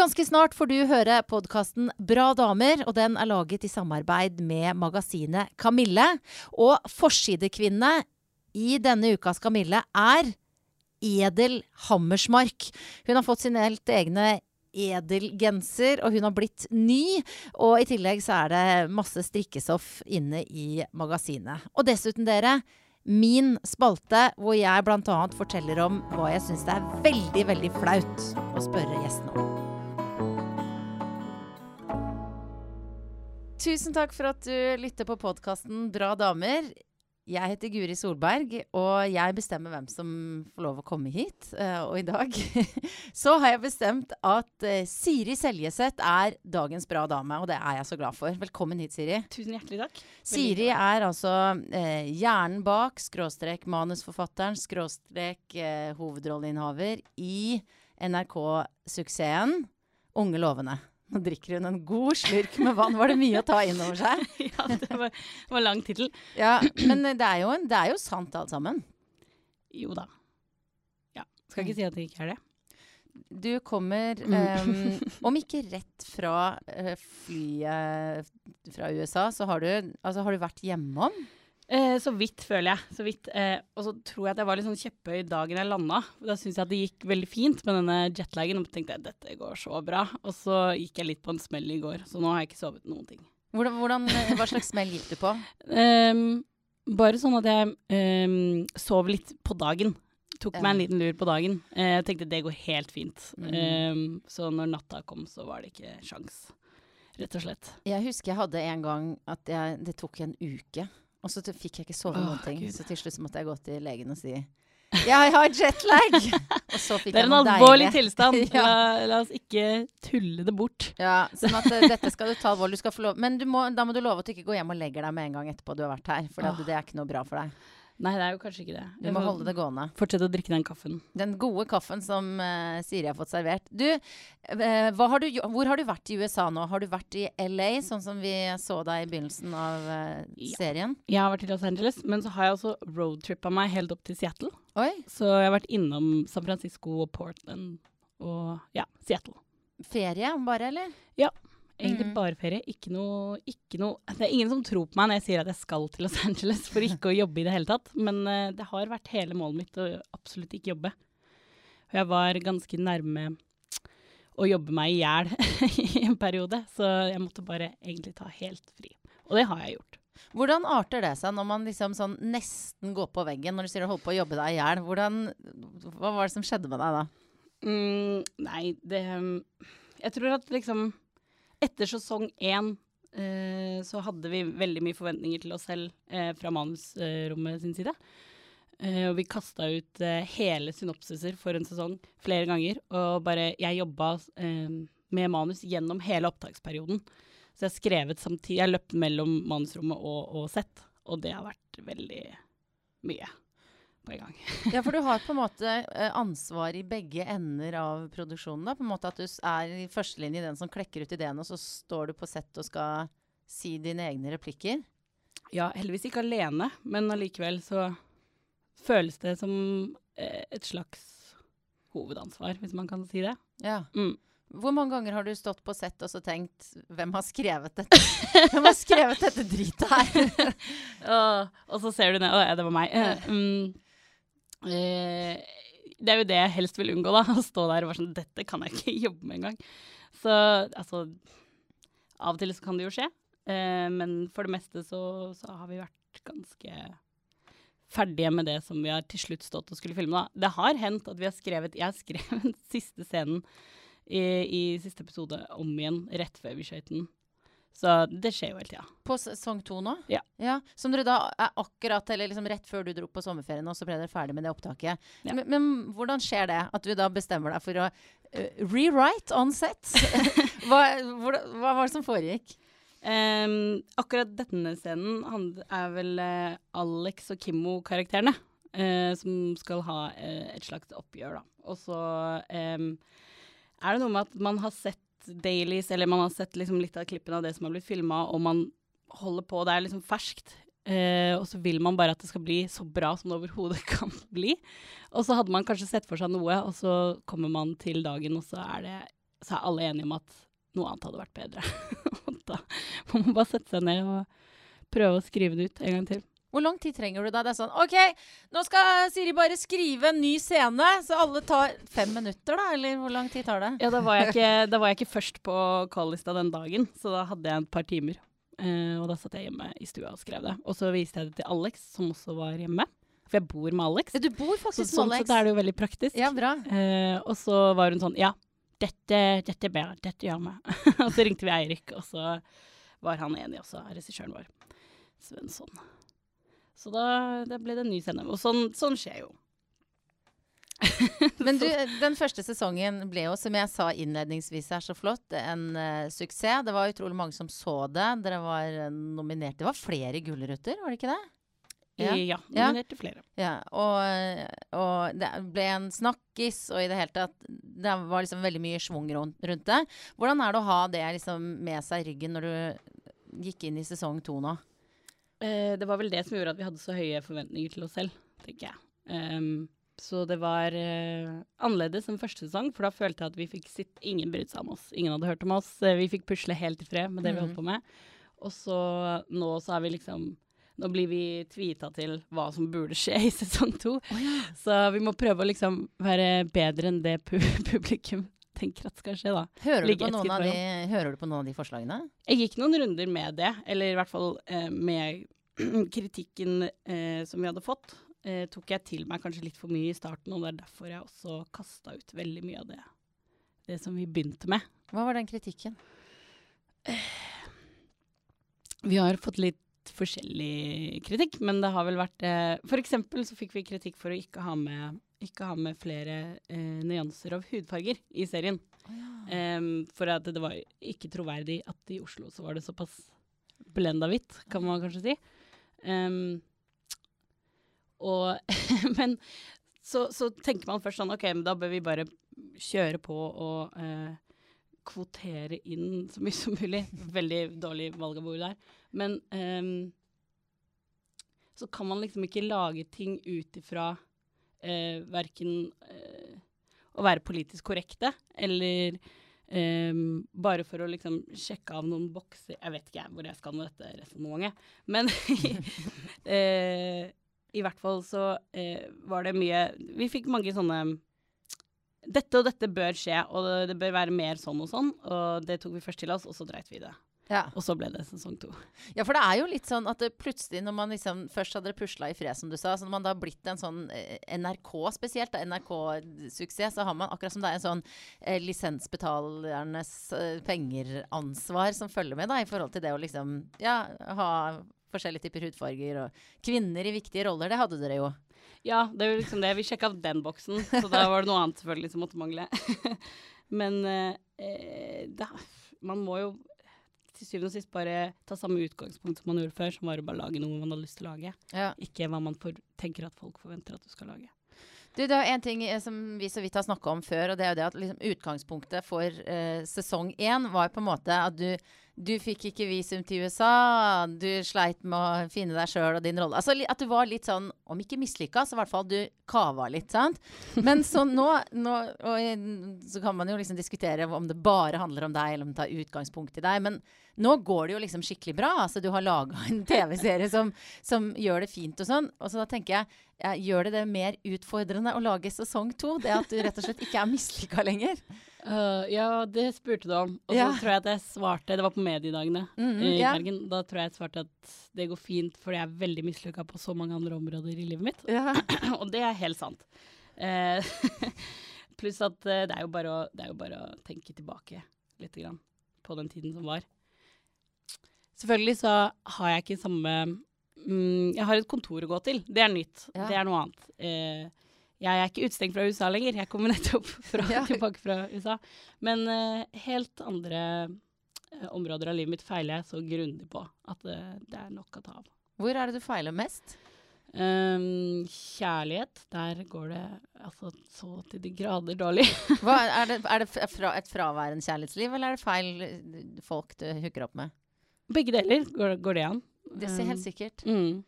Ganske snart får du høre podkasten Bra damer, og den er laget i samarbeid med magasinet Kamille. Og forsidekvinne i denne ukas Kamille er Edel Hammersmark. Hun har fått sin helt egne edelgenser, og hun har blitt ny. Og i tillegg så er det masse strikkestoff inne i magasinet. Og dessuten, dere, min spalte hvor jeg bl.a. forteller om hva jeg syns det er veldig, veldig flaut å spørre gjestene om. Tusen takk for at du lytter på podkasten Bra damer. Jeg heter Guri Solberg, og jeg bestemmer hvem som får lov å komme hit. Uh, og i dag så har jeg bestemt at uh, Siri Seljeseth er dagens bra dame, og det er jeg så glad for. Velkommen hit, Siri. Tusen hjertelig takk. Siri er altså uh, hjernen bak, skråstrek manusforfatteren, skråstrek hovedrolleinnehaver i NRK-suksessen Unge lovende. Nå drikker hun en god slurk med vann. Var det mye å ta inn over seg? ja, det var, var lang tittel. Ja, men det er, jo, det er jo sant alt sammen. Jo da. Ja. Skal ikke si at det ikke er det. Du kommer, um, om ikke rett fra uh, flyet fra USA, så har du, altså, har du vært hjemom? Eh, så vidt, føler jeg. Så vidt. Eh, og så tror jeg at jeg var litt sånn kjepphøy dagen jeg landa. Da syns jeg at det gikk veldig fint med denne jetlagen. Og tenkte jeg dette går så bra. Og så gikk jeg litt på en smell i går, så nå har jeg ikke sovet noen ting. Hvordan, hvordan, eh, hva slags smell gikk du på? um, bare sånn at jeg um, sov litt på dagen. Tok meg en liten lur på dagen. Eh, jeg tenkte det går helt fint. Mm. Um, så når natta kom, så var det ikke sjans. Rett og slett. Jeg husker jeg hadde en gang at jeg, det tok en uke og så fikk jeg ikke sove noen ting. Gud. Så til slutt måtte jeg gå til legen og si ja, jeg har jetlag! Det er en alvorlig tilstand. ja. la, la, oss ikke tulle det bort. Ja, sånn at uh, dette skal du ta alvorlig. Du skal få lov. Men må, da må du love at du ikke går hjem og legger deg med en gang etterpå du har vært her. For det, det er ikke noe bra for deg. Nei, det er jo kanskje ikke det. Du må holde det gående. Fortsett å drikke den kaffen. Den gode kaffen som uh, Siri har fått servert. Du, uh, har du, hvor har du vært i USA nå? Har du vært i LA, sånn som vi så deg i begynnelsen av uh, serien? Ja. Jeg har vært i Los Angeles, men så har jeg også roadtrippa meg helt opp til Seattle. Oi. Så jeg har vært innom San Francisco og Portland og ja, Seattle. Ferie bare, eller? Ja. Egentlig mm. bare ferie. Ikke noe, ikke noe, Det er ingen som tror på meg når jeg sier at jeg skal til Los Angeles for ikke å jobbe i det hele tatt. Men uh, det har vært hele målet mitt å absolutt ikke jobbe. Og jeg var ganske nærme å jobbe meg i hjel i en periode, så jeg måtte bare egentlig ta helt fri. Og det har jeg gjort. Hvordan arter det seg når man liksom sånn nesten går på veggen når du sier du holder på å jobbe deg i hjel? Hva var det som skjedde med deg da? Mm, nei, det Jeg tror at liksom etter sesong én eh, så hadde vi veldig mye forventninger til oss selv eh, fra manusrommet sin side. Eh, og vi kasta ut eh, hele synopsiser for en sesong flere ganger. Og bare Jeg jobba eh, med manus gjennom hele opptaksperioden. Så jeg skrevet samtidig Jeg løp mellom manusrommet og, og sett, og det har vært veldig mye på en gang. ja, for du har på en måte eh, ansvar i begge ender av produksjonen. da, på en måte At du er i førstelinje den som klekker ut ideen, og så står du på sett og skal si dine egne replikker. Ja, heldigvis ikke alene, men allikevel så føles det som eh, et slags hovedansvar, hvis man kan si det. Ja. Mm. Hvor mange ganger har du stått på sett og så tenkt Hvem har skrevet dette Hvem har skrevet dette dritet her? og, og, så ser du ned Å ja, det var meg. Uh, Eh, det er jo det jeg helst vil unngå, da. Å stå der og være sånn Dette kan jeg ikke jobbe med engang. Så altså Av og til så kan det jo skje. Eh, men for det meste så, så, har vi vært ganske ferdige med det som vi har til slutt stått og skulle filme. Da. Det har hendt at vi har skrevet Jeg har skrevet siste scenen i, i siste episode om igjen rett før vi skøyt den. Så det skjer jo hele tida. På sesong to nå? Ja. ja. Som dere da er akkurat, eller liksom rett før du dro på sommerferien, og så ble dere ferdig med det opptaket. Ja. Men, men, hvordan skjer det? At du da bestemmer deg for å uh, rewrite on set? hva, hvor, hva, var det som foregikk? Um, akkurat denne scenen er vel uh, Alex og Kimmo-karakterene. Uh, som skal ha et slags oppgjør, da. Og så um, er det noe med at man har sett dailies, eller man har sett liksom litt av klippene av det som har blitt filma, og man holder på, det er liksom ferskt. Eh, og så vil man bare at det skal bli så bra som det overhodet kan bli. Og så hadde man kanskje sett for seg noe, og så kommer man til dagen, og så er det så er alle enige om at noe annet hadde vært bedre. da må man bare sette seg ned og prøve å skrive det ut en gang til. Hvor lang tid trenger du da? Det er sånn OK, nå skal Siri bare skrive en ny scene, så alle tar fem minutter, da? Eller hvor lang tid tar det? Ja, da var jeg ikke, da var jeg ikke først på call-lista den dagen, så da hadde jeg et par timer. Eh, og da satt jeg hjemme i stua og skrev det. Og så viste jeg det til Alex, som også var hjemme. For jeg bor med Alex. Du bor Så, faktisk sånn med sett er Alex. det jo veldig praktisk. Ja, bra. Eh, og så var hun sånn Ja, dette, dette er bedre. Dette gjør meg. og så ringte vi Eirik, og så var han enig også, regissøren vår. Svensson. Så da, da ble det en ny scene. Og sånn, sånn skjer jo. Men du, den første sesongen ble jo, som jeg sa innledningsvis er så flott, en uh, suksess. Det var utrolig mange som så det. Dere var eh, nominert. Det var flere gullruter, var det ikke det? Ja. Ja, ja Ja. nominerte flere. Ja, og, og det ble en snakkis, og i det hele tatt Det var liksom veldig mye schwung rundt det. Hvordan er det å ha det liksom med seg i ryggen når du gikk inn i sesong to nå? Eh, det var vel det som gjorde at vi hadde så høye forventninger til oss selv, tenker jeg. Um, så det var uh, annerledes enn første sesong, for da følte jeg at vi fikk sitt Ingen brydde seg om oss. Ingen hadde hørt om oss. Eh, vi fikk pusle helt i fred med det vi Mhm. holdt på med. Og så nå så er vi liksom Nå blir vi tvita til hva som burde skje i sesong to. Så vi må prøve å liksom være bedre enn det pu publikum tenker at skal skje, da. Hører du, de, hører du på noen av de forslagene? Jeg gikk noen runder med det, eller i hvert fall eh, med kritikken eh, som vi hadde fått. Eh, tok jeg til meg kanskje litt for mye i starten, og det er derfor jeg også kasta ut veldig mye av det, det som vi begynte med. Hva var den kritikken? Vi har fått litt forskjellig kritikk, men det har vel vært eh, For eksempel så fikk vi kritikk for å ikke ha med, ikke ha med flere eh, nyanser av hudfarger i serien. Em, for at det var ikke troverdig at i Oslo så var det såpass blenda hvitt, kan man kanskje si. Um, og Men så, så tenker man først sånn OK, men da bør vi bare kjøre på og eh, kvotere inn så mye som mulig. Veldig dårlig valg av ord der. Men em, så kan man liksom ikke lage ting ut ifra eh, verken eh, å være politisk korrekte, eller eh, bare for å liksom sjekke av noen bokser Jeg vet ikke hvor jeg skal med dette resonnementet, men eh, i hvert fall så eh, var det mye Vi fikk mange sånne Dette og dette bør skje, og det, bør være mer sånn og sånn. Og det tok vi først til oss, og så dreit vi det. Ja. Og så ble det sesong to. Ja, for det er jo litt sånn at plutselig, når man liksom Først hadde pusla i fred, som du sa. Så når man da har blitt en sånn eh, NRK spesielt, NRK-suksess, så har man akkurat som det er en sånn eh, lisensbetalernes eh, penger-ansvar som følger med, da, i forhold til det å liksom Ja, ha forskjellige typer hudfarger og kvinner i viktige roller. Det hadde dere jo. Ja, det er jo liksom det. Vi sjekka den boksen, så da var det noe annet selvfølgelig som måtte mangle. Men eh, eh, da, man må jo til syvende og sist bare ta samme utgangspunkt som man gjorde før, som var å bare lage noe man hadde lyst til å lage. Ja. Ikke hva man for, tenker at folk forventer at du skal lage. Du, det er en ting eh, som vi så vidt har snakka om før, og det er jo det at liksom, utgangspunktet for eh, sesong én var på en måte at du, du fikk ikke visum til USA, du sleit med å finne deg sjøl og din rolle. Altså at du var litt sånn, om ikke mislykka, så i hvert fall du kava litt, sant? Men så nå, nå og, så kan man jo liksom diskutere om det bare handler om deg, eller om det tar utgangspunkt i deg. Men nå går det jo liksom skikkelig bra. Altså, du har laga en TV-serie som, som gjør det fint og sånn. Og så da tenker jeg, gjør det det mer utfordrende å lage sesong to? Det at du rett og slett ikke er mislykka lenger? Uh, ja, det spurte du om. Og så Ja. tror jeg at jeg svarte Det var på mediedagene Mhm, i ja. Bergen. Da tror jeg jeg svarte at det går fint, fordi jeg er veldig mislykka på så mange andre områder i livet mitt. Ja. Og det er helt sant. Uh, pluss at uh, det, er jo bare å, det er jo bare å tenke tilbake litt grann, på den tiden som var. Selvfølgelig så har jeg ikke samme mm, Jeg har et kontor å gå til. Det er nytt. Ja. Det er noe annet. Jeg er ikke utestengt fra USA lenger. Jeg kommer nettopp fra, Ja. tilbake fra USA. Men uh, helt andre uh, områder av livet mitt feiler jeg så grundig på at uh, det er nok å ta av. Hvor er det du feiler mest? Um, kjærlighet, der går det altså så til de grader dårlig. Hva, er det, er det fra, et fraværende kjærlighetsliv, eller er det feil folk du hooker opp med? Begge deler går, går det an. Det ser helt sikkert. Mm.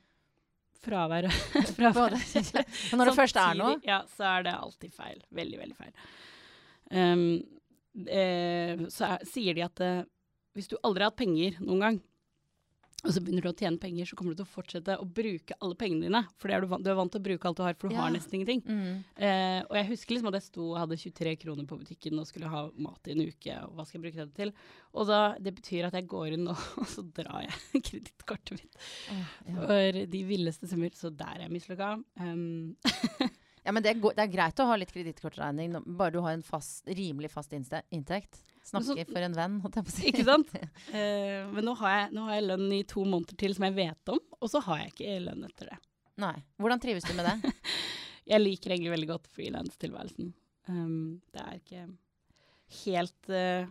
Fravær. Fravær. Men når det først er noe Ja, så er det alltid feil. Veldig, veldig feil. Um, eh, så er, sier de at eh, hvis du aldri har hatt penger noen gang, og så begynner du å tjene penger, så kommer du til å fortsette å bruke alle pengene dine. For det er du, vant, du er vant til å bruke alt du har, for du Ja. har nesten ingenting. Mm. Eh, og jeg husker liksom at jeg sto og hadde 23 kroner på butikken og skulle ha mat i en uke, og hva skal jeg bruke det til? Og da, det betyr at jeg går inn og, og så drar jeg kredittkortet mitt oh, ja. for de villeste summer. Så der er jeg mislykka. Um, Ja, men det, er, det er greit å ha litt kredittkortregning, bare du har en fast, rimelig fast inntekt. Snakke for en venn, holdt jeg på å si. ikke sant? Uh, men nå har, jeg, nå har jeg lønn i to måneder til som jeg vet om, og så har jeg ikke lønn etter det. Nei. Hvordan trives du med det? Jeg liker egentlig veldig godt frilanstilværelsen. Um, det er ikke helt uh,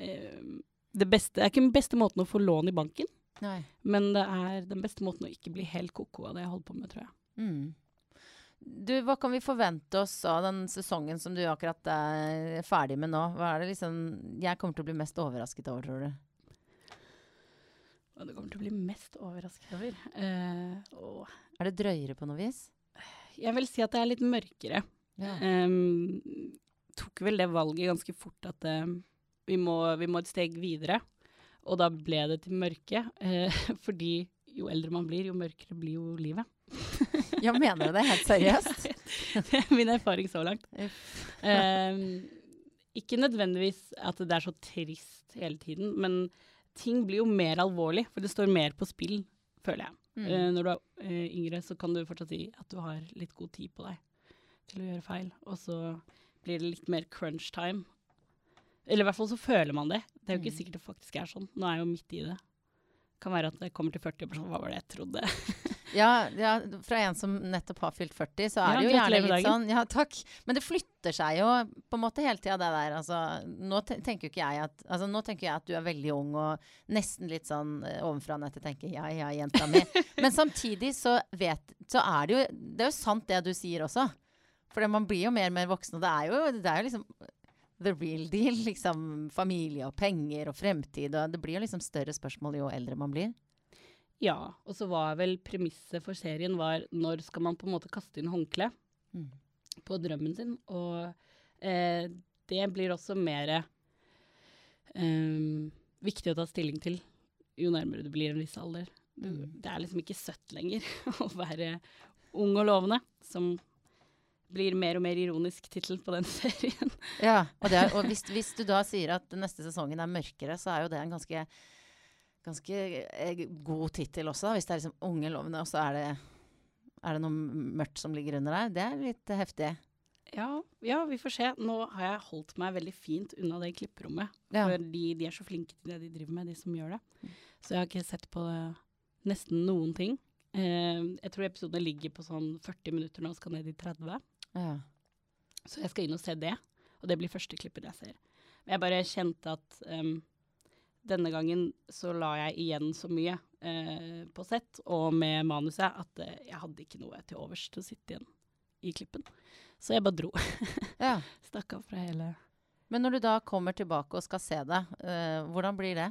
uh, det beste Det er ikke den beste måten å få lån i banken, Nei. men det er den beste måten å ikke bli helt ko-ko av det jeg holder på med, tror jeg. Mm. Du, hva kan vi forvente oss av den sesongen som du akkurat er ferdig med nå? Hva er det liksom jeg kommer til å bli mest overrasket over, tror du? Hva du kommer til å bli mest overrasket over. Uh, Er det drøyere på noe vis? jeg vil si at det er litt mørkere. Ja. Um, tok vel det valget ganske fort at eh, vi, må, vi må et steg videre. Og da ble det til mørke, uh, fordi jo eldre man blir, jo mørkere blir jo livet. Ja, mener du det helt seriøst? Det er min erfaring så langt. Um, ikke nødvendigvis at det er så trist hele tiden, men ting blir jo mer alvorlig, for det står mer på spill, føler jeg. Mm. Uh, når du er uh, yngre, så kan du fortsatt si at du har litt god tid på deg til å gjøre feil. Og så blir det litt mer crunch time. Eller i hvert fall så føler man det. Det er jo ikke Mm. sikkert det faktisk er sånn. Nå er jeg jo midt i det. Kan være at jeg kommer til 40 og bare sånn Hva var det jeg trodde? Ja, ja, fra en som nettopp har fylt 40, så er Ja, det jo gjerne litt sånn Ja, takk. Men det flytter seg jo på en måte hele tida, det der. Altså, nå tenker jo ikke jeg at Altså, nå tenker jeg at du er veldig ung og nesten litt sånn eh, ovenfra og til tenker ja, ja, jenta mi. Men samtidig så vet Så er det jo Det er jo sant det du sier også. For man blir jo mer og mer voksen, og det er jo, det er jo liksom the real deal. Liksom familie og penger og fremtid. Og det blir jo liksom større spørsmål jo eldre man blir. Ja. Og så var vel premisset for serien var når skal man på en måte kaste inn håndkle Mm. på drømmen sin. Og eh, det blir også mer eh, viktig å ta stilling til jo nærmere du blir en viss alder. Du, Mm. Det er liksom ikke søtt lenger å være ung og lovende, som blir mer og mer ironisk tittel på den serien. Ja, og, det er, og hvis, hvis du da sier at neste sesongen er mørkere, så er jo det en ganske, ganske eh, god tittel også. Hvis det er liksom unge lovende, og så er det, er det noe mørkt som ligger under der. Det er litt heftig. Ja, ja, vi får se. Nå har jeg holdt meg veldig fint unna det klipperommet. Ja. For de, de er så flinke til det de driver med, de som gjør det. Så jeg har ikke sett på nesten noen ting. Eh, jeg tror episodene ligger på sånn 40 minutter nå og skal ned i 30. Ja. Så jeg skal inn og se det. Og det blir første klippet jeg ser. Men jeg bare kjente at em, denne gangen så la jeg igjen så mye eh, på sett og med manuset at eh, jeg hadde ikke noe til overs til å sitte igjen i klippen. Så jeg bare dro. ja. Stakk av fra hele Men når du da kommer tilbake og skal se det, eh, hvordan blir det?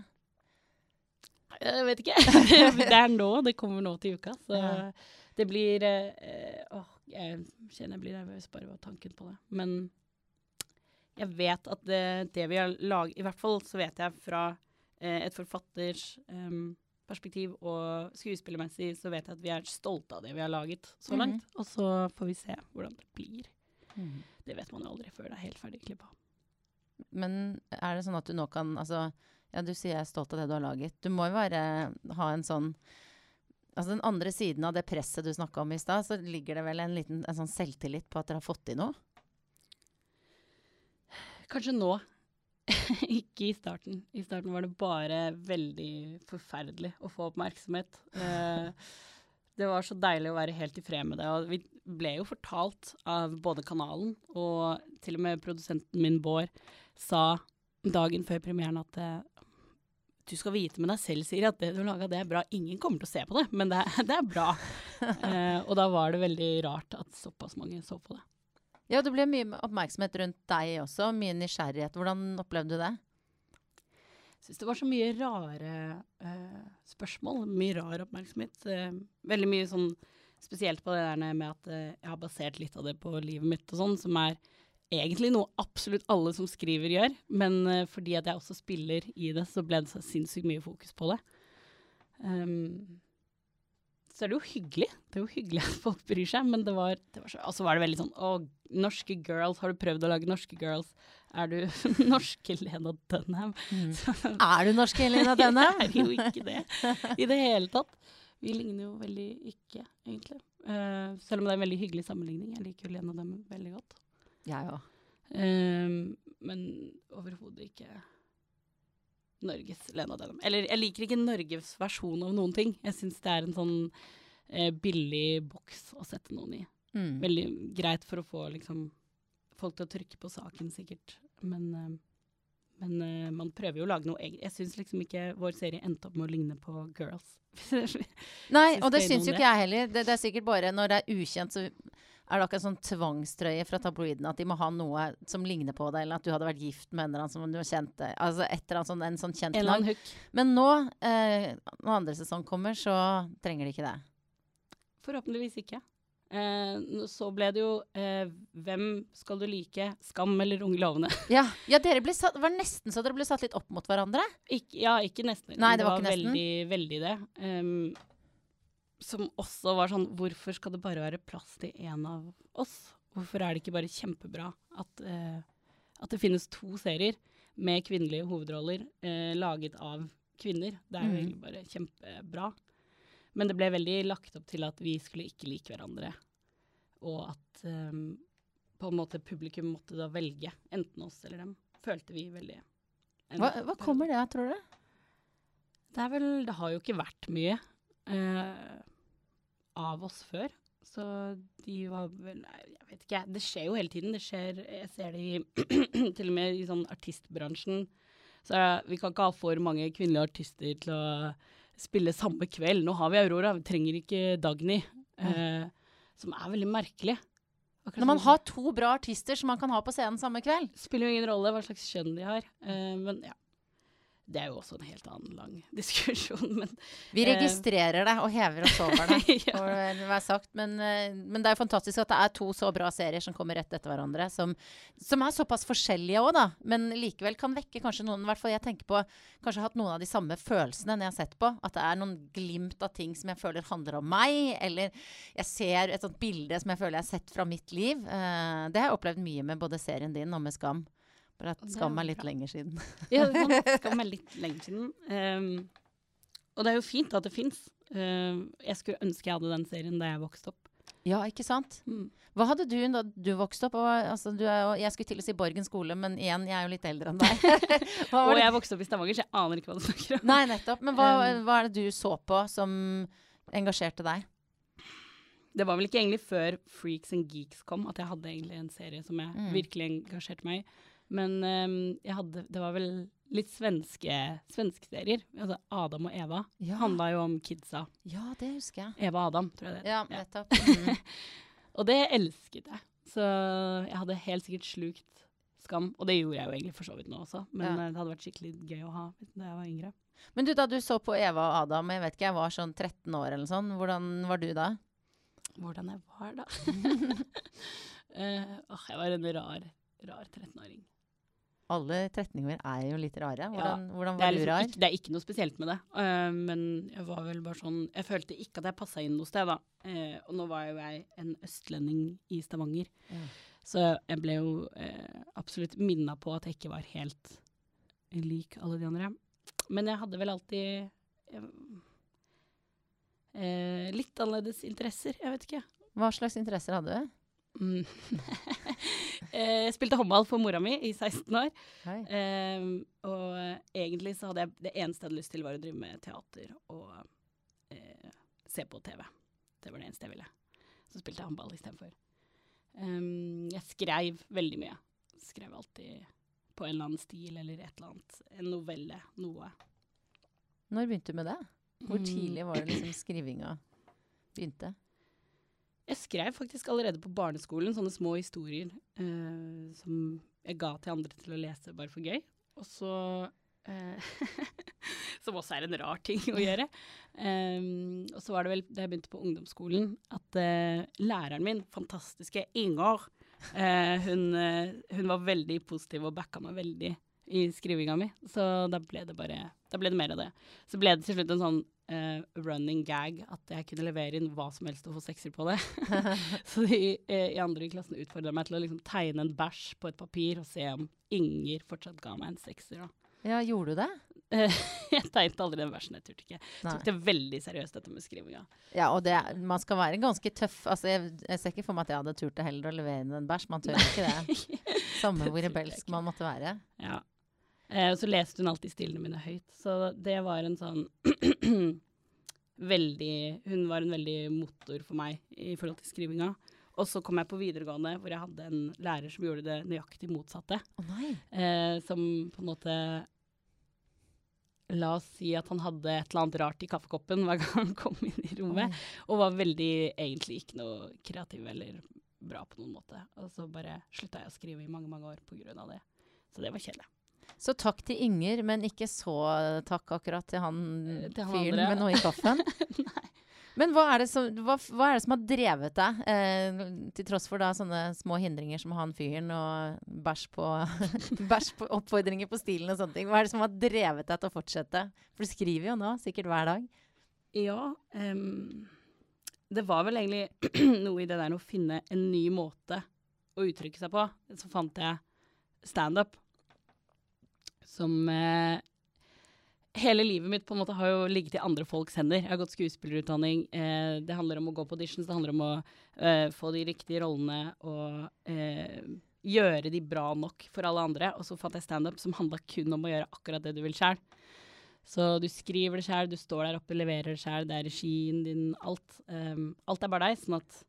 Jeg vet ikke. det er nå. Det kommer nå til uka. Så Ja. det blir eh, Åh, jeg kjenner jeg blir nervøs bare ved tanken på det. Men jeg vet at det, det vi har laget I hvert fall så vet jeg fra eh, et forfatters um, perspektiv og skuespillermessig så vet jeg at vi er stolte av det vi har laget så Mhm. langt. Og så får vi se hvordan det blir. Det vet man jo aldri før det er helt ferdig klippa. Men er det sånn at du nå kan Altså, ja, du sier jeg er stolt av det du har laget. Du må jo bare ha en sånn Altså den andre siden av det presset du snakka om i stad, så ligger det vel en liten en sånn selvtillit på at dere har fått til noe? Kanskje nå. ikke i starten. I starten var det bare veldig forferdelig å få oppmerksomhet. Eh, det var så deilig å være helt i fred med det. Og vi ble jo fortalt av både kanalen og til og med produsenten min Bård sa dagen før premieren at eh, du skal vite med deg selv, Siri, at det du har laga, det er bra. Ingen kommer til å se på det, men det det er bra. Eh, og da var det veldig rart at såpass mange så på det. Ja, det ble mye oppmerksomhet rundt deg også. Mye nysgjerrighet. Hvordan opplevde du det? Jeg syns det var så mye rare uh, spørsmål. Mye rar oppmerksomhet. Uh, veldig mye sånn spesielt på det der med at uh, jeg har basert litt av det på livet mitt og sånn, som er egentlig noe absolutt alle som skriver gjør, men fordi at jeg også spiller i det, så ble det så sinnssykt mye fokus på det. Um, så er det jo hyggelig. Det er jo hyggelig at folk bryr seg, men det var, det var så, altså var det veldig sånn Å, norske girls, har du prøvd å lage norske girls? Er du norske Lena Dunham? Er du norske Lena Dunham? Jeg er jo ikke det i det hele tatt. Vi ligner jo veldig ikke, egentlig. Uh, selv om det er en veldig hyggelig sammenligning. Jeg liker jo Lena Dunham veldig godt. Jeg òg. Eh, men overhodet ikke Norges Lena Dunham. Eller jeg liker ikke Norges versjon av noen ting. Jeg syns det er en sånn eh, billig boks å sette noen i. Mm. Veldig greit for å få liksom, folk til å trykke på saken, sikkert. Men, eh, men eh, man prøver jo å lage noe eget. Jeg syns liksom ikke vår serie endte opp med å ligne på Girls. Nei, og det syns jo ikke jeg heller. Det, det er sikkert bare når det er ukjent, så er det akkurat sånn tvangstrøye fra tabloidene at de må ha noe som ligner på det, eller at du hadde vært gift med en eller annen som du kjente. Altså et eller annet sånn, en sånn kjent navn. Men nå, eh, når andre sesong kommer, så trenger de ikke det. Forhåpentligvis ikke. Eh, så ble det jo eh, Hvem skal du like? Skam eller Unge lovende? Ja, ja dere ble satt, var nesten så dere ble satt litt opp mot hverandre. Ik ja, ikke nesten. Nei, men det var ikke nesten. veldig, veldig det. Um, som også var sånn Hvorfor skal det bare være plass til én av oss? Hvorfor er det ikke bare kjempebra at, uh, at det finnes to serier med kvinnelige hovedroller uh, laget av kvinner? Det er jo Mhm. egentlig bare kjempebra. Men det ble veldig lagt opp til at vi skulle ikke like hverandre. Og at um, på en måte publikum måtte da velge enten oss eller dem. Følte vi veldig. Hva, hva kommer det av, tror du? Det er vel Det har jo ikke vært mye uh, av oss før. Så de var vel Jeg vet ikke. Det skjer jo hele tiden. Det skjer Jeg ser det i til og med i sånn artistbransjen. Så vi kan ikke ha for mange kvinnelige artister til å spille samme kveld. Nå har vi Aurora, vi trenger ikke Dagny. Eh, som er veldig merkelig. Akkurat Når man har to bra artister som man kan ha på scenen samme kveld. spiller jo ingen rolle hva slags kjønn de har. Eh, men ja. Det er jo også en helt annen lang diskusjon, men Vi Eh. registrerer det og hever oss over det. Ja. får vel være sagt. Men, eh, men det er jo fantastisk at det er to så bra serier som kommer rett etter hverandre, som, som er såpass forskjellige òg, da. Men likevel kan vekke kanskje noen I hvert fall jeg tenker på kanskje har hatt noen av de samme følelsene når jeg har sett på. At det er noen glimt av ting som jeg føler handler om meg, eller jeg ser et sånt bilde som jeg føler jeg har sett fra mitt liv. Eh, det har jeg opplevd mye med både serien din og med Skam. Bare at Skam er litt bra. lenger siden. Ja, er. Skam er litt lenger siden. Um, og det er jo fint at det fins. jeg skulle ønske jeg hadde den serien da jeg vokste opp. Ja, ikke sant? Mm. Hva hadde du da du vokste opp? Og, altså, du jo, jeg skulle til å si Borgen skole, men igjen, jeg er jo litt eldre enn deg. Og jeg vokste opp i Stavanger, så jeg aner ikke hva du snakker om. Nei, nettopp. Men hva, Um, hva er det du så på som engasjerte deg? Det var vel ikke egentlig før Freaks and Geeks kom at jeg hadde egentlig en serie som jeg Mm. virkelig engasjerte meg i. Men um, jeg hadde, det var vel litt svenske, serier. Altså Adam og Eva. Ja. Handla jo om kidsa. Ja, det husker jeg. Eva og Adam, tror jeg det Ja, nettopp. Mm. Og det elsket jeg. Så jeg hadde helt sikkert slukt Skam. Og det gjorde jeg jo egentlig for så vidt nå også, men Ja. eh, det hadde vært skikkelig gøy å ha da jeg var yngre. Men du, da du så på Eva og Adam, jeg vet ikke, jeg var sånn 13 år eller sånn, hvordan var du da? Hvordan jeg var da? uh, jeg var en rar, rar 13-åring. Alle 13-åringer er jo litt rare. Hvordan, hvordan Det er, var du liksom rar? ikke, det er ikke noe spesielt med det. Uh, men jeg var vel bare sånn Jeg følte ikke at jeg passa inn noe sted, da. Uh, og nå var jo jeg en østlending i Stavanger. Ja. Så jeg ble jo uh, absolutt minna på at jeg ikke var helt lik alle de andre. Men jeg hadde vel alltid litt annerledes interesser. Jeg vet ikke. Hva slags interesser hadde du? Mm. Eh, jeg spilte håndball for mora mi i 16 år. Ehm, og egentlig så hadde jeg det eneste jeg hadde lyst til, var å drive med teater og uh, se på TV. Det var det eneste jeg ville. Så spilte jeg håndball istedenfor. Um, jeg skrev veldig mye. Skrev alltid på en eller annen stil eller et eller annet. En novelle. Noe. Når begynte du med det? Hvor Mm. tidlig var det liksom skrivinga begynte? Jeg skrev faktisk allerede på barneskolen sånne små historier eh, som jeg ga til andre til å lese bare for gøy. Og så eh, Som også er en rar ting å gjøre. Um, og så var det vel da jeg begynte på ungdomsskolen at eh, læreren min, fantastiske Inger, Eh, hun, eh, hun var veldig positiv og backa meg veldig i skrivinga mi, så da ble det bare Da ble det mer av det. Så ble det til slutt en sånn eh, running gag at jeg kunne levere inn hva som helst og få sekser på det. så de eh, i andre i klassen utfordra meg til å liksom tegne en bæsj på et papir og se om Inger fortsatt ga meg en sekser. da. Ja, gjorde du det? Eh, jeg tegnet aldri den versen, jeg turte ikke. Nei. Tok det veldig seriøst, dette med skrivinga. Ja, og det, man skal være ganske tøff. Altså, jeg, jeg ser ikke for meg at jeg hadde turt det heller å levere inn en bæsj. Man tør ikke det. Samme hvor jeg rebelsk man måtte være. Ja. Eh, og så leste hun alltid stilene mine høyt, så det var en sånn veldig Hun var en veldig motor for meg i forhold til skrivinga. Og så kom jeg på videregående, hvor jeg hadde en lærer som gjorde det nøyaktig motsatte. Nei. Eh, som på en måte La oss si at han hadde et eller annet rart i kaffekoppen hver gang han kom inn i rommet. Og var veldig egentlig ikke noe kreativ eller bra på noen måte. Og så bare slutta jeg å skrive i mange, mange år av det. Så det var kjedelig. Så takk til Inger, men ikke så takk akkurat til han Eh, til han fyren med noe i kaffen. Men hva er, det som, hva, hva er det som har drevet deg, eh, til tross for da sånne små hindringer som han fyren og bæsj på, på oppfordringer på stilen og sånne ting? Hva er det som har drevet deg til å fortsette? For du skriver jo nå, sikkert hver dag. Ja, Um, det var vel egentlig noe i det der å finne en ny måte å uttrykke seg på. Så fant jeg standup, som eh, Hele livet mitt på en måte har jo ligget i andre folks hender. Jeg har gått skuespillerutdanning. Eh, det handler om å gå på auditions, det handler om å eh, få de riktige rollene og eh, gjøre de bra nok for alle andre. Og så fant jeg standup som handla kun om å gjøre akkurat det du vil sjæl. Så du skriver det sjæl, du står der oppe, leverer det sjæl, det er regien din, alt. Um, alt er bare deg. Sånn at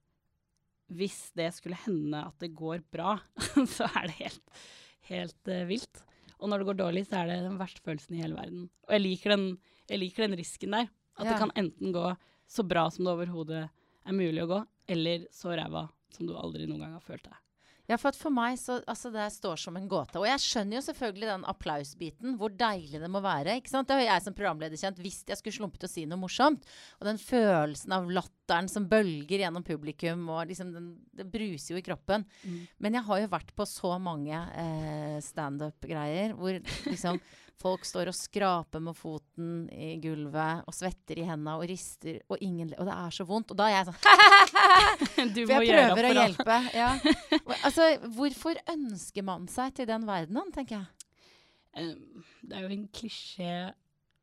hvis det skulle hende at det går bra, så er det helt, helt uh, vilt. Og når det går dårlig, så er det den verste følelsen i hele verden. Og jeg liker den, jeg liker den risken der. At Ja. det kan enten gå så bra som det overhodet er mulig å gå, eller så ræva som du aldri noen gang har følt deg. Ja, for for meg så altså det står som en gåte. Og jeg skjønner jo selvfølgelig den applausbiten, hvor deilig det må være. ikke sant? Det har jeg som programleder kjent hvis jeg skulle slumpet å si noe morsomt. Og den følelsen av latteren som bølger gjennom publikum, og liksom den, det bruser jo i kroppen. Mm. Men jeg har jo vært på så mange eh, standup-greier hvor liksom folk står og skraper med foten i gulvet og svetter i hendene og rister, og ingen Og det er så vondt. Og da er jeg sånn Du må gjøre opp for å hjelpe. Ja. Altså, hvorfor ønsker man seg til den verdenen, tenker jeg. Um, det er jo en klisjé,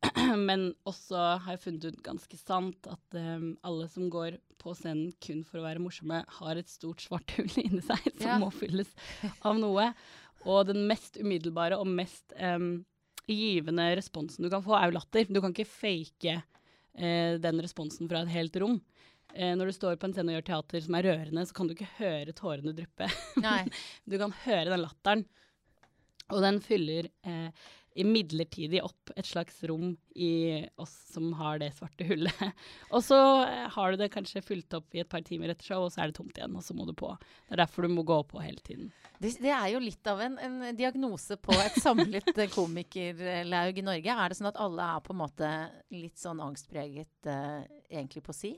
men også har jeg funnet ut ganske sant at um, alle som går på scenen kun for å være morsomme, har et stort svart hull inni seg som Ja. må fylles av noe. Og den mest umiddelbare og mest um, givende responsen du kan få, er jo latter. Du kan ikke fake eh, den responsen fra et helt rom. Eh, når du står på en scene og gjør teater som er rørende, så kan du ikke høre tårene dryppe. Du kan høre den latteren, og den fyller eh, midlertidig opp et slags rom i oss som har det svarte hullet. og så eh, har du det kanskje fulgt opp i et par timer etter show, og så er det tomt igjen, og så må du på. Det er derfor du må gå på hele tiden. Det, det er jo litt av en, en diagnose på et samlet eh, komikerlaug i Norge. Er det sånn at alle er på en måte litt sånn angstpreget uh, egentlig på si?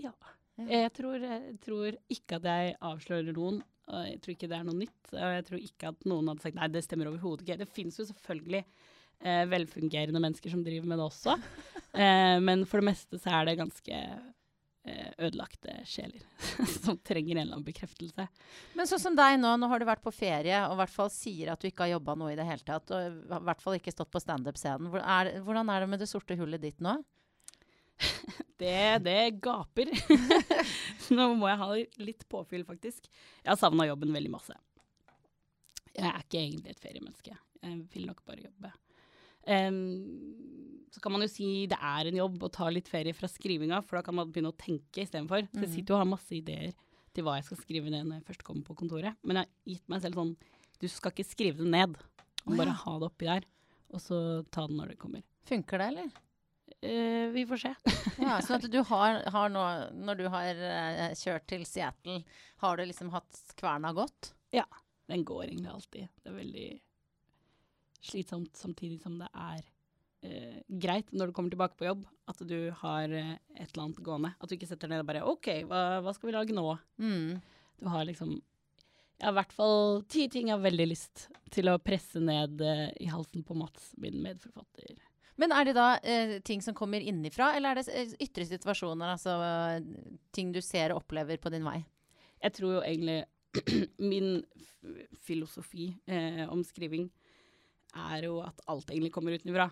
Ja. Ja. Jeg tror, jeg tror ikke at jeg avslører noen. Og jeg tror ikke det er noe nytt. Og jeg tror ikke at noen hadde sagt nei, det stemmer overhodet ikke. Det fins jo selvfølgelig eh, velfungerende mennesker som driver med det også. Eh, men for det meste så er det ganske eh, ødelagte sjeler som trenger en eller annen bekreftelse. Men sånn som deg nå, nå har du vært på ferie og i hvert fall sier at du ikke har jobba noe i det hele tatt, og i hvert fall ikke stått på standup-scenen. Hvordan er det med det sorte hullet ditt nå? Det, det gaper. Nå må jeg ha litt påfyll, faktisk. Jeg har savna jobben veldig masse. Jeg er ikke egentlig et feriemenneske. Jeg vil nok bare jobbe. Um, så kan man jo si det er en jobb å ta litt ferie fra skrivinga, for da kan man begynne å tenke istedenfor. Så jeg sitter jo og har masse ideer til hva jeg skal skrive ned når jeg først kommer på kontoret. Men jeg har gitt meg selv sånn Du skal ikke skrive det ned. Bare ha det oppi der, og så ta det når det kommer. Funker det, eller? Eh, vi får se. Ja, så at du har, har nå, når du har uh, kjørt til Seattle, har du liksom hatt kverna godt? Ja. Den går egentlig alltid. Det er veldig slitsomt samtidig som det er uh, greit når du kommer tilbake på jobb, at du har et eller annet gående. At du ikke setter deg ned og bare OK, hva, hva skal vi lage nå? Mm. Du har liksom har i hvert fall ti ting jeg har veldig lyst til å presse ned i halsen på Mats, min medforfatter. Men er det da eh, ting som kommer innifra, eller er det eh, ytre situasjoner? Altså eh, ting du ser og opplever på din vei? Jeg tror jo egentlig min filosofi eh, om skriving er jo at alt egentlig kommer utenfra.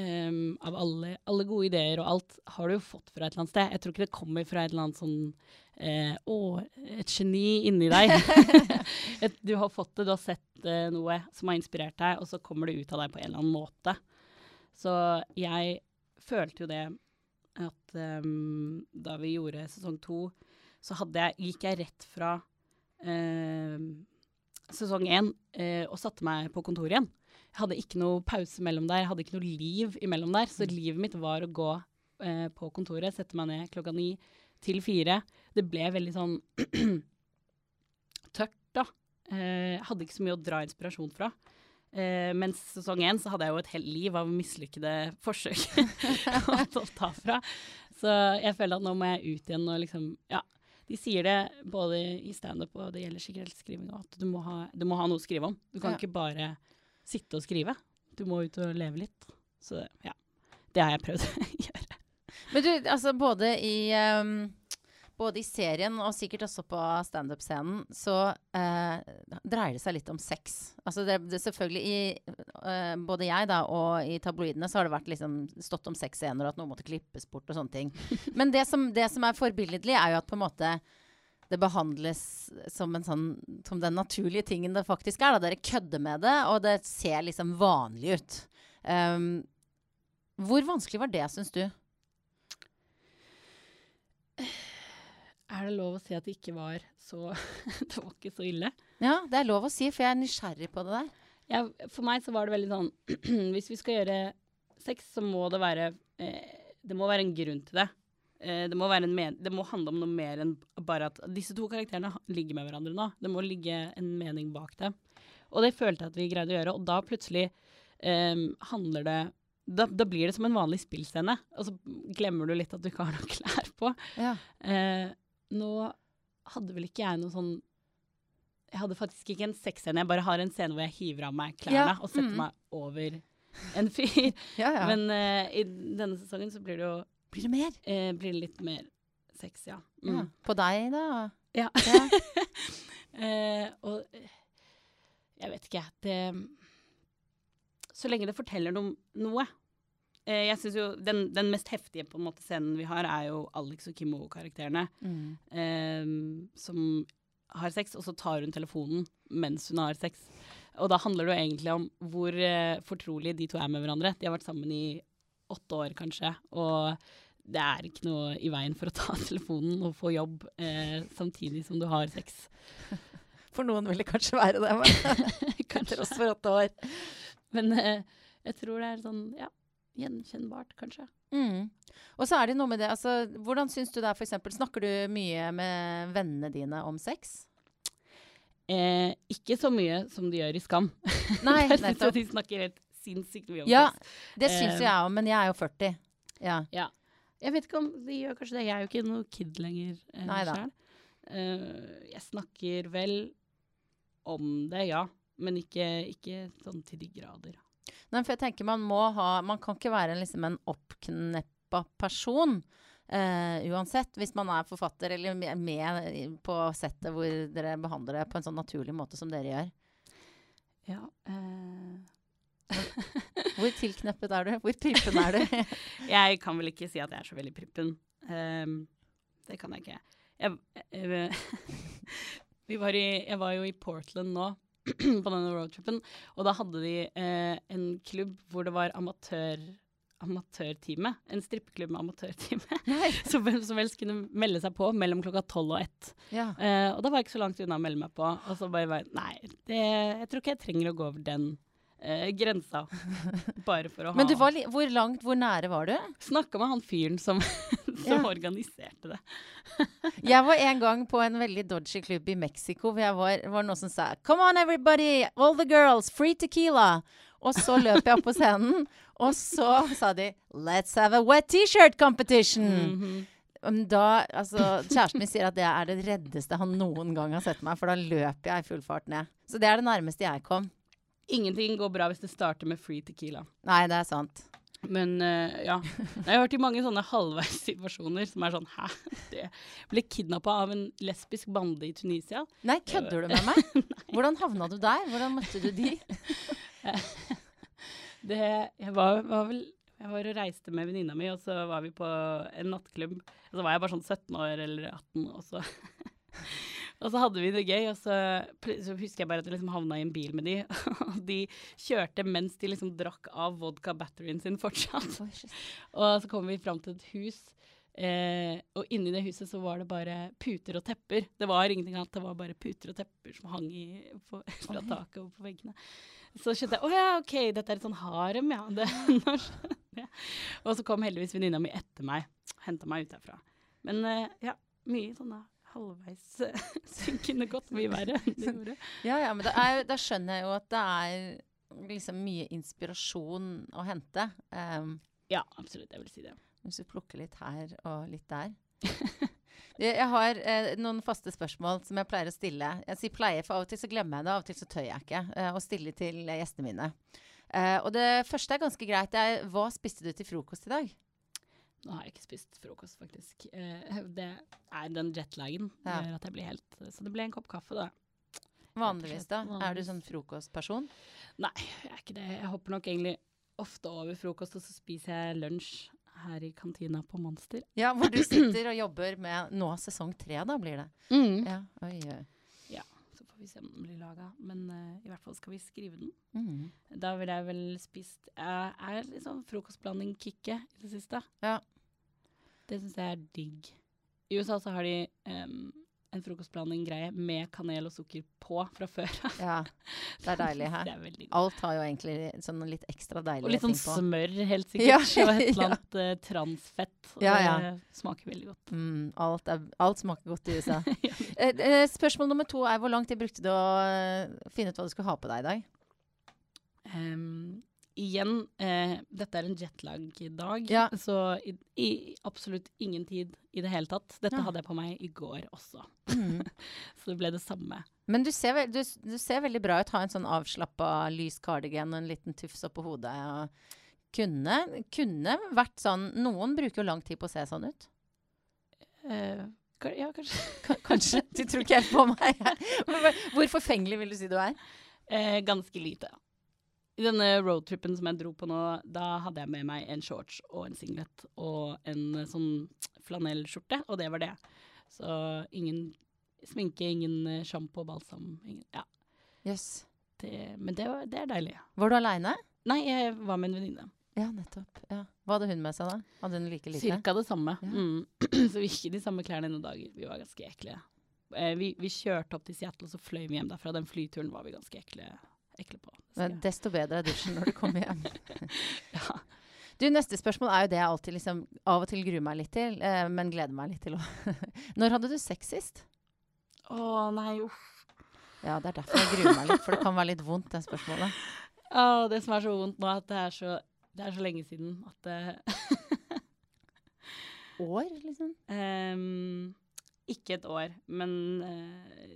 Um, av alle, alle, gode ideer og alt har du jo fått fra et eller annet sted. Jeg tror ikke det kommer fra et eller annet sånn eh, Å, et geni inni deg. du har fått det, du har sett eh, noe som har inspirert deg, og så kommer det ut av deg på en eller annen måte. Så jeg følte jo det at um, da vi gjorde sesong to, så jeg, gikk jeg rett fra uh, sesong én uh, og satte meg på kontoret igjen. Jeg hadde ikke noe pause mellom der, jeg hadde ikke noe liv imellom der. Så mm. livet mitt var å gå uh, på kontoret, sette meg ned klokka ni til fire. Det ble veldig sånn tørt, da. Jeg hadde ikke så mye å dra inspirasjon fra. Uh, mens sesong én så hadde jeg jo et helt liv av mislykkede forsøk å ta fra. Så jeg føler at nå må jeg ut igjen og liksom Ja. De sier det både i standup og det gjelder sikkert skriving at du må, ha, du må, ha, noe å skrive om. Du kan ja. ikke bare sitte og skrive. Du må ut og leve litt. Så ja. Det har jeg prøvd å gjøre. Men du, altså både i um både i serien og sikkert også på standup-scenen, så eh, dreier det seg litt om sex. Altså det, det selvfølgelig i eh, Både jeg da, og i tabloidene så har det vært liksom stått om sexscener og at noe måtte klippes bort og sånne ting. Men det som, det som er forbilledlig, er jo at på en måte det behandles som, en sånn, som den naturlige tingen det faktisk er. Da. Dere kødder med det, og det ser liksom vanlig ut. Um, hvor vanskelig var det, syns du? Er det lov å si at det ikke var så Det var ikke så ille? Ja, det er lov å si, for jeg er nysgjerrig på det der. Ja, for meg så var det veldig sånn Hvis vi skal gjøre sex, så må det være eh, Det må være en grunn til det. Eh, det, må det, må handle om noe mer enn bare at disse to karakterene ligger med hverandre nå. Det må ligge en mening bak det. Og det følte jeg at vi greide å gjøre. Og da plutselig eh, handler det da, da, blir det som en vanlig spillscene, og så glemmer du litt at du ikke har noen klær på. Ja. Eh, nå hadde vel ikke jeg noe sånn Jeg hadde faktisk ikke en sexscene, jeg bare har en scene hvor jeg hiver av meg klærne ja. og setter mm. meg over en fyr. ja, ja. Men uh, i denne sesongen så blir det jo Blir det mer? Uh, blir det litt mer sex, ja. Mm. På deg, da? Ja. uh, og jeg vet ikke, det Så lenge det forteller noe, noe Eh, jeg synes jo den, den, mest heftige på en måte scenen vi har, er jo Alex og Kimmo-karakterene. Mm. Eh, som har sex, og så tar hun telefonen mens hun har sex. Og da handler det jo egentlig om hvor eh, fortrolige de to er med hverandre. De har vært sammen i åtte år, kanskje. Og det er ikke noe i veien for å ta telefonen og få jobb eh, samtidig som du har sex. For noen vil det kanskje være det, men kanskje også for åtte år. Men eh, jeg tror det er sånn, ja gjenkjennbart, kanskje. Mm. Og så er det noe med det, altså, Hvordan syns du det er, f.eks. Snakker du mye med vennene dine om sex? Eh, ikke så mye som de gjør i Skam. Nei, nettopp. de snakker helt sinnssykt mye om ja, sex. Ja, det syns eh, jeg òg, men jeg er jo 40. Ja. ja. Jeg vet ikke om de gjør kanskje det. Jeg er jo ikke noe kid lenger eh, sjøl. Uh, jeg snakker vel om det, ja. Men ikke, ikke sånn til de grader. Nei, for jeg tenker man må ha Man kan ikke være liksom en oppkneppa person. Uh, uansett, hvis man er forfatter eller med på settet hvor dere behandler det på en sånn naturlig måte som dere gjør. Ja uh... Hvor tilkneppet er du? Hvor prippen er du? jeg kan vel ikke si at jeg er så veldig prippen. Um, det kan jeg ikke. Jeg, jeg, var i, jeg var jo i Portland nå på denne roadtripen. Og da hadde de eh, en klubb hvor det var amatør amatørtime. En strippeklubb med amatørtime. som hvem som helst kunne melde seg på mellom klokka tolv og ett. Ja. Eh, og da var jeg ikke så langt unna å melde meg på. Og så bare bare Nei, det, jeg tror ikke jeg trenger å gå over den eh, grensa. Bare for å ha Men var hvor langt, hvor nære var du? Snakka med han fyren som, som ja. organiserte det. jeg var en gang på en veldig dodgy klubb i Mexico hvor jeg var, var noen som sa Come on everybody, all the girls, free tequila. Og så løp jeg opp på scenen, og så sa de Let's have a wet T-shirt competition. Mm -hmm. Da, altså, Kjæresten min sier at det er det reddeste han noen gang har sett meg, for da løper jeg i full fart ned. Så det er det nærmeste jeg kom. Ingenting går bra hvis det starter med free tequila. Nei, det er sant. Men uh, ja. Jeg har hørt i mange sånne halvveissituasjoner som er sånn Hæ? Det ble kidnappa av en lesbisk bande i Tunisia. Nei, kødder du med meg? Hvordan havna du der? Hvordan møtte du de? Det, jeg var, var vel Jeg var og reiste med venninna mi, og så var vi på en nattklubb. Og så var jeg bare sånn 17 år eller 18, og så Og så hadde vi det gøy, og så, så husker jeg bare at jeg liksom havna i en bil med de, og de kjørte mens de liksom drakk av vodka-batterien sin fortsatt. Og så kom vi fram til et hus, eh, og inni det huset så var det bare puter og tepper. Det var ingenting annet, det var bare puter og tepper som hang i, på, fra taket og på veggene. Så skjønte jeg å ja, OK, dette er et sånn harem, ja. Det, skjønner. Og så kom heldigvis venninna mi etter meg, henta meg ut derfra. Men eh, ja, mye sånne halvveis synkende godt mye verre. enn Det gjorde. Ja, ja, men da, er, da skjønner jeg jo at det er liksom mye inspirasjon å hente. Um, Ja, absolutt. Jeg vil si det. hvis du plukker litt her og litt der. Jeg har eh, noen faste spørsmål som jeg pleier å stille. Jeg sier pleier, for av og til så glemmer jeg det, av og til så tør jeg ikke eh, å stille til gjestene mine. Eh, og det første er ganske greit. Det er hva spiste du til frokost i dag? Nå har jeg ikke spist frokost, faktisk. Eh, det er den jetlagen Ja. gjør at jeg blir helt Så det ble en kopp kaffe, da. Vanligvis, da? Er du sånn frokostperson? Nei, jeg er ikke det. Jeg hopper nok egentlig ofte over frokost, og så spiser jeg lunsj her i kantina på Monster. Ja, hvor du sitter og jobber med nå sesong tre, da blir det. Ja, oi, oi. Så får vi se om den blir laga. Men uh, i hvert fall skal vi skrive den. Mm. Da vil jeg vel spist Jeg er litt sånn frokostblanding-kicket i det siste. Ja. Det syns jeg er digg. I USA så har de um, en frokostblanding-greie med kanel og sukker på fra før av. ja. Det er deilig her. er. Alt har jo egentlig sånn litt ekstra deilige Og litt sånn smør, helt Ja, sikkert. og et eller annet uh, transfett. Og Ja, ja. det smaker veldig godt. Mm, alt, er, alt smaker godt i USA. Eh, eh, spørsmål nummer to er hvor lang tid brukte du å eh, finne ut hva du skulle ha på deg i dag? Em, igjen, eh, dette er en jetlag-dag, Ja. så i, i absolutt ingen tid i det hele tatt. Dette Ja. hadde jeg på meg i går også, Mm. så det ble det samme. Men du ser, du, du ser veldig bra ut. Ha en sånn avslappa lys cardigan og en liten tufs oppå hodet. Og kunne, kunne vært sånn Noen bruker jo lang tid på å se sånn ut. Eh, ja, kanskje. Kanskje. Du tror ikke helt på meg. Hvor forfengelig vil du si du er? Eh, ganske lite. I denne roadtrippen som jeg dro på nå, da hadde jeg med meg en shorts og en singlet og en eh, sånn flanellskjorte, og det var det. Så ingen sminke, ingen sjampo sjampo, balsam. Ingen, ja, Yes. det, men det, var, det er deilig. Var du aleine? Nei, jeg var med en venninne. Ja, nettopp. Ja. Hva hadde hun med seg, da? Hadde hun like lite? Cirka det samme. Ja. Mm. så vi gikk i de samme klærne noen dager. Vi var ganske ekle. Eh, vi, vi kjørte opp til Seattle, og så fløy vi hjem derfra. Den flyturen var vi ganske ekle, ekle på. Men desto bedre er dusjen når du kommer hjem. ja. Du, Neste spørsmål er jo det jeg alltid liksom av og til gruer meg litt til, eh, men gleder meg litt til òg. Når hadde du sex sist? Å nei, uff. Ja, det er derfor jeg gruer meg litt, for det kan være litt vondt, det spørsmålet. Å, det som er så vondt nå, at det er så, det er så lenge siden at det År, liksom? Um, Ikke et år, men eh,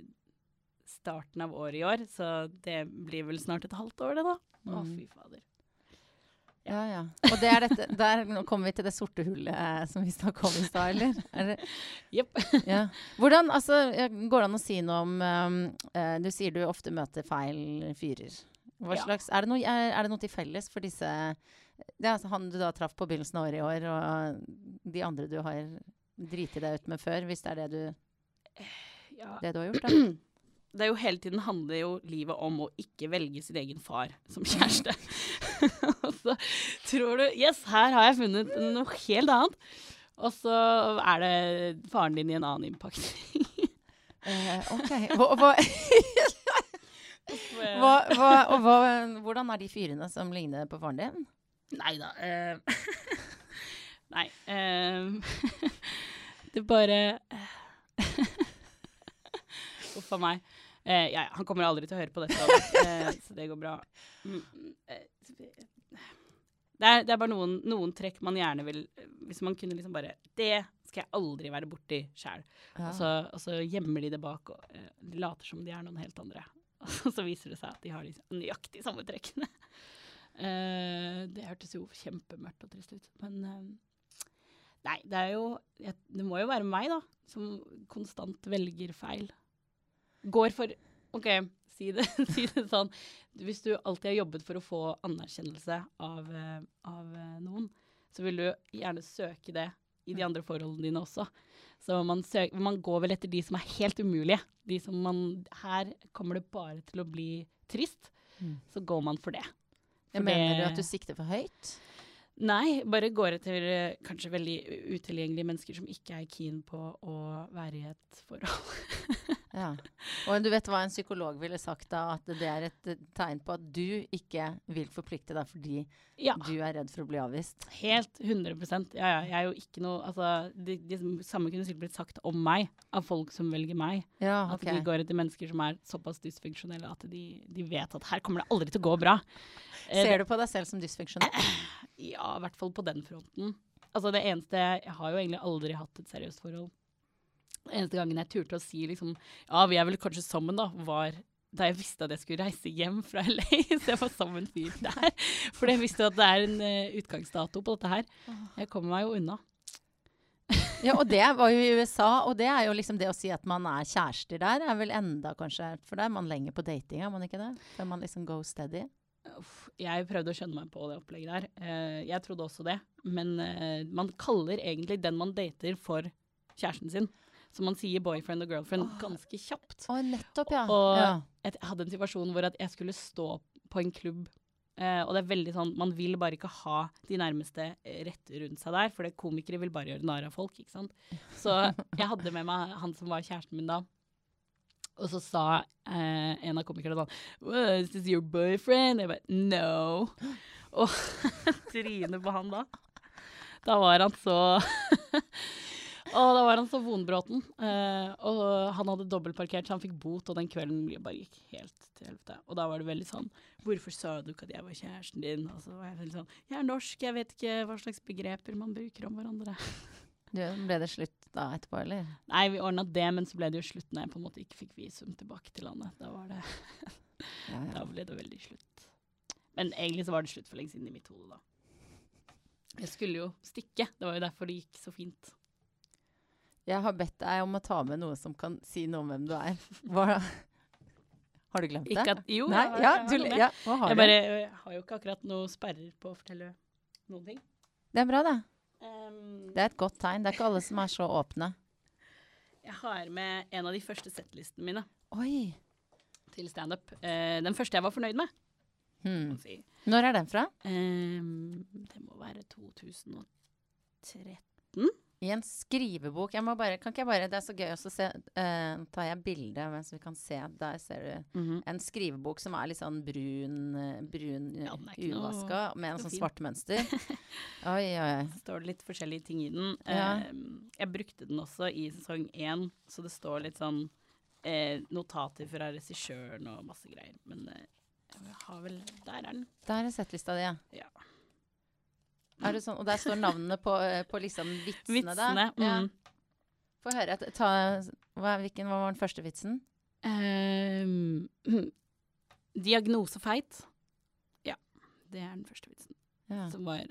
starten av året i år, så det blir vel snart et halvt år, det, da. Å, Mm. fy fader. Ja, ja. Og det er dette, der kommer vi til det sorte hullet eh, som vi snakka om i stad, eller? Er Jepp. ja. Hvordan, altså, Går det an å si noe om um, Du sier du ofte møter feil fyrer. Hva Ja. er, det noe, er, er det noe til felles for disse er altså Han du da traff på begynnelsen av året i år, og de andre du har driti deg ut med før, hvis det er det du, Ja. det du har gjort? da? Det er jo hele tiden handler jo livet om å ikke velge sin egen far som kjæreste. og så tror du Yes, her har jeg funnet noe helt annet. Og så er det faren din i en annen innpakning. Eh, OK. Hva, hva, hva, hva, hvordan er de fyrene som ligner på faren din? Nei da. Uh, nei. Uh, det bare Uff a meg. Eh, ja, han kommer aldri til å høre på dette, eh, så det går bra. Mm, eh, det, er, det er bare noen, noen trekk man gjerne vil Hvis man kunne liksom bare Det skal jeg aldri være borti sjæl. Ja. Og, og så gjemmer de det bak, og eh, de later som de er noen helt andre. Og så viser det seg at de har liksom nøyaktig samme trekkene. Eh, det hørtes jo kjempemørkt og trist ut. Men nei, det er jo Det må jo være meg, da, som konstant velger feil. Går for OK, si det, si det sånn. Hvis du alltid har jobbet for å få anerkjennelse av, eh, av eh, noen, så vil du gjerne søke det i de andre forholdene dine også. Så man, søker, man går vel etter de som er helt umulige. De som man Her kommer det bare til å bli trist. Mm. Så går man for det. Jeg mener mener du at du sikter for høyt? Nei, bare går etter eh, kanskje veldig utilgjengelige mennesker som ikke er keen på å være i et forhold. Ja. Og du vet hva en psykolog ville sagt da? At det er et eh, tegn på at du ikke vil forplikte deg fordi Ja. du er redd for å bli avvist. Helt 100 Ja, ja. Jeg er jo ikke noe Altså, det, det samme kunne sikkert blitt sagt om meg, av folk som velger meg. Ja, At ok. de går etter mennesker som er såpass dysfunksjonelle at de, de vet at her kommer det aldri til å gå bra. Eh, Ser du på deg selv som dysfunksjonell? Ja, i hvert fall på den fronten. Altså det eneste Jeg har jo egentlig aldri hatt et seriøst forhold. Den eneste gangen jeg turte å si liksom Ja, vi er vel kanskje sammen, da, var da jeg visste at jeg skulle reise hjem fra LA. Så jeg var sammen fyr der. For jeg visste at det er en uh, utgangsdato på dette her. Jeg kommer meg jo unna. Ja, og det var jo i USA, og det er jo liksom det å si at man er kjærester der, er vel enda kanskje For da er man lenger på dating, er man ikke det? Før man liksom go steady. Jeg prøvde å skjønne meg på det opplegget der. Eh, jeg trodde også det. Men eh, man kaller egentlig den man dater, for kjæresten sin. Så man sier boyfriend og girlfriend ganske kjapt. Oh, nettopp, ja. Og ja. jeg hadde en situasjon hvor at jeg skulle stå på en klubb. Eh, og det er veldig sånn, Man vil bare ikke ha de nærmeste rett rundt seg der, for det komikere vil bare gjøre narr av folk. ikke sant? Så jeg hadde med meg han som var kjæresten min da. Og så sa eh, en av komikerne sånn Is this your boyfriend? Jeg bare No. Og trynet på han da. Da var han så Og da var han så vonbråten. Eh, og han hadde dobbeltparkert, så han fikk bot, og den kvelden bare gikk helt til helvete. Og da var det veldig sånn Hvorfor sa du ikke at jeg var kjæresten din? Og så var jeg veldig sånn Jeg er norsk, jeg vet ikke hva slags begreper man bruker om hverandre. Du, ble det slutt da etterpå, eller? Nei, vi ordna det, men så ble det jo slutt når jeg på en måte ikke fikk visum tilbake til landet. Da, var det, Ja, ja. da ble det veldig slutt. Men egentlig så var det slutt for lenge siden i mitt hode, da. Jeg skulle jo stikke. Det var jo derfor det gikk så fint. Jeg har bedt deg om å ta med noe som kan si noe om hvem du er. Hva, har du glemt det? At, jo, Nei, jeg har, ja, jeg har du, ja, har Jeg bare jeg har jo ikke akkurat noe sperrer på å fortelle noen ting. Det er bra, det. Um, Det er et godt tegn. Det er ikke alle som er så åpne. jeg har med en av de første settlistene mine Oi. til standup. Uh, den første jeg var fornøyd med. Hmm. si. Når er den fra? Um, det må være 2003. I en skrivebok. Jeg må bare, kan ikke jeg bare, Det er så gøy også å se. uh, tar jeg bilde mens vi kan se. Der ser du Mhm. en skrivebok som er litt sånn brun, brun Ja, uvaska, med en sånn fin. svart mønster. Oi, oi, oi. Så står det litt forskjellige ting i den. Ja. Uh, jeg brukte den også i sesong én, så det står litt sånn uh, notater fra regissøren og masse greier. Men jeg har vel Der er den. Der er settlista di, ja. Ja. Er det sånn, og der står navnene på, eh, på liksom vitsene? Vitsene. Ja. Mm. Få høre. et- Ta, hva, hvilken hva var den første vitsen? Um, diagnosefeit. Ja, det er den første vitsen. Ja. Som var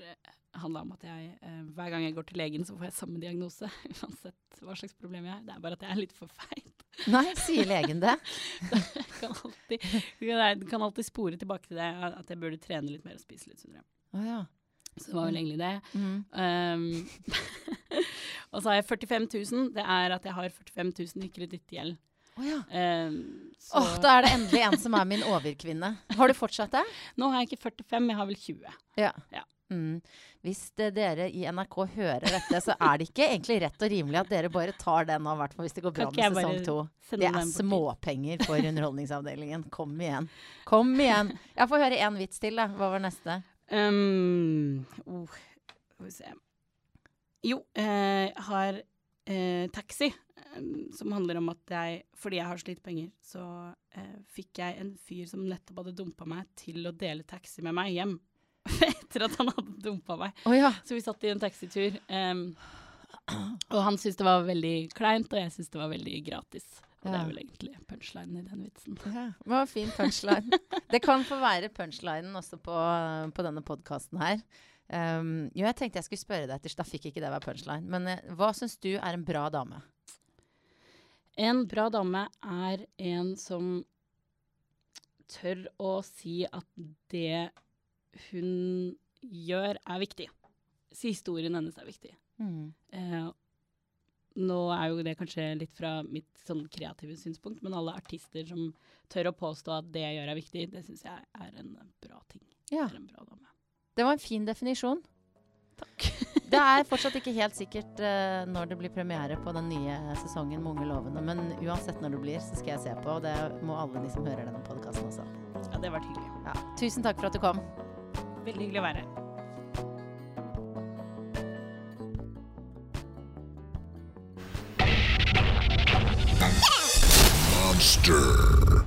handla om at jeg eh, hver gang jeg går til legen, så får jeg samme diagnose. Uansett hva slags problem jeg har. Det er bare at jeg er litt for feit. Nei, sier legen det? Jeg kan alltid, jeg kan alltid spore tilbake til det, at jeg burde trene litt mer og spise litt sunnere. Oh, ja. Så det var vel egentlig det. Mm. Um, og så har jeg 45 000. Det er at jeg har 45 000 i kredittgjeld. Oh, ja. Um, Åh, da er det endelig en som er min overkvinne. Har du fortsatt det? nå har jeg ikke 45, jeg har vel 20. Ja. Ja. Mm. Hvis det, dere i NRK hører dette, så er det ikke egentlig rett og rimelig at dere bare tar den av, hvert hvis det går bra med sesong to. Det er småpenger for Underholdningsavdelingen. Kom igjen. Kom igjen. Jeg får høre én vits til, da. Hva var neste? Um, oh, skal vi se. Jo, eh, jeg har eh, taxi, som handler om at jeg, fordi jeg har så lite penger, så eh, fikk jeg en fyr som nettopp hadde dumpa meg, til å dele taxi med meg hjem. Etter at han hadde dumpa meg. Oh, ja. Så vi satt i en taxitur. Um, Og han syntes det var veldig kleint, og jeg syntes det var veldig gratis. Og det er vel egentlig punchlinen i den vitsen. Ja, det var fin punchline. det kan få være punchlinen også på, på denne podkasten her. Um, jo, jeg tenkte jeg skulle spørre deg etter, da fikk ikke det være punchline. Men uh, hva syns du er en bra dame? En bra dame er en som tør å si at det hun gjør, er viktig. Si historien hennes er viktig. Eh, nå er jo det kanskje litt fra mitt sånn kreative synspunkt, men alle artister som tør å påstå at det jeg gjør er viktig, det syns jeg er en bra ting. Ja. En bra. Det var en fin definisjon. Takk. Det er fortsatt ikke helt sikkert uh, når det blir premiere på den nye sesongen med Unge lovende, men uansett når det blir, så skal jeg se på, og det må alle de som hører denne podkasten også. Ja, det var hyggelig. Ja. Tusen takk for at du kom. Veldig hyggelig å være her. Monster.